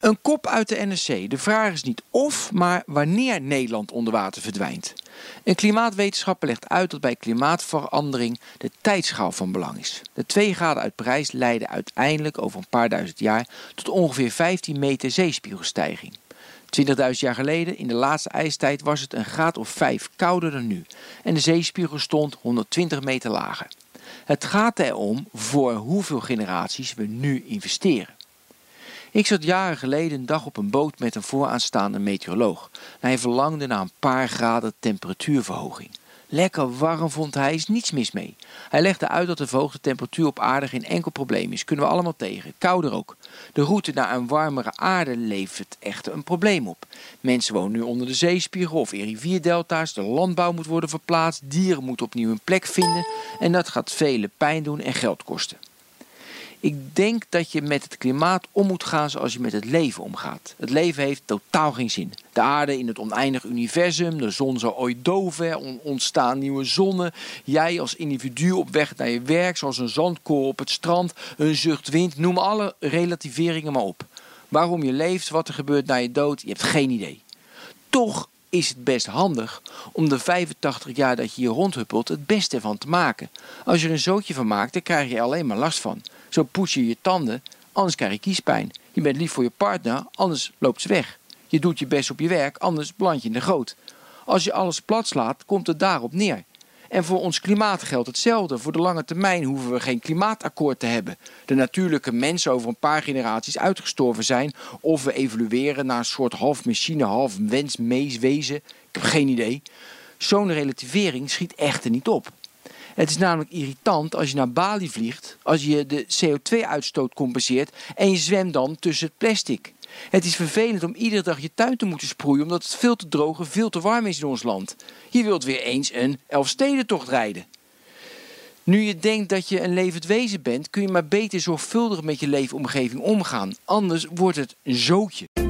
Een kop uit de NRC. De vraag is niet of, maar wanneer Nederland onder water verdwijnt. Een klimaatwetenschapper legt uit dat bij klimaatverandering de tijdschaal van belang is. De 2 graden uit Parijs leiden uiteindelijk over een paar duizend jaar tot ongeveer 15 meter zeespiegelstijging. 20.000 jaar geleden, in de laatste ijstijd, was het een graad of 5 kouder dan nu en de zeespiegel stond 120 meter lager. Het gaat erom voor hoeveel generaties we nu investeren. Ik zat jaren geleden een dag op een boot met een vooraanstaande meteoroloog. hij verlangde naar een paar graden temperatuurverhoging. Lekker warm vond hij, is niets mis mee. Hij legde uit dat de verhoogde temperatuur op aarde geen enkel probleem is. Kunnen we allemaal tegen. Kouder ook. De route naar een warmere aarde levert echter een probleem op. Mensen wonen nu onder de zeespiegel of in rivierdelta's. De landbouw moet worden verplaatst. Dieren moeten opnieuw een plek vinden. En dat gaat vele pijn doen en geld kosten. Ik denk dat je met het klimaat om moet gaan zoals je met het leven omgaat. Het leven heeft totaal geen zin. De aarde in het oneindig universum, de zon zou ooit doven, ontstaan nieuwe zonnen. Jij als individu op weg naar je werk, zoals een zandkorrel op het strand, een zucht wind, noem alle relativeringen maar op. Waarom je leeft, wat er gebeurt na je dood, je hebt geen idee. Toch is het best handig om de 85 jaar dat je hier rondhuppelt het beste ervan te maken. Als je er een zootje van maakt, dan krijg je alleen maar last van. Zo poets je je tanden, anders krijg je kiespijn. Je bent lief voor je partner, anders loopt ze weg. Je doet je best op je werk, anders beland je in de goot. Als je alles plat slaat, komt het daarop neer. En voor ons klimaat geldt hetzelfde. Voor de lange termijn hoeven we geen klimaatakkoord te hebben. De natuurlijke mensen over een paar generaties uitgestorven zijn. Of we evolueren naar een soort half machine, half wens, mees, wezen. Ik heb geen idee. Zo'n relativering schiet echter niet op. Het is namelijk irritant als je naar Bali vliegt, als je de CO2-uitstoot compenseert en je zwemt dan tussen het plastic. Het is vervelend om iedere dag je tuin te moeten sproeien omdat het veel te droog en veel te warm is in ons land. Je wilt weer eens een Elfstedentocht rijden. Nu je denkt dat je een levend wezen bent, kun je maar beter zorgvuldig met je leefomgeving omgaan. Anders wordt het een zootje.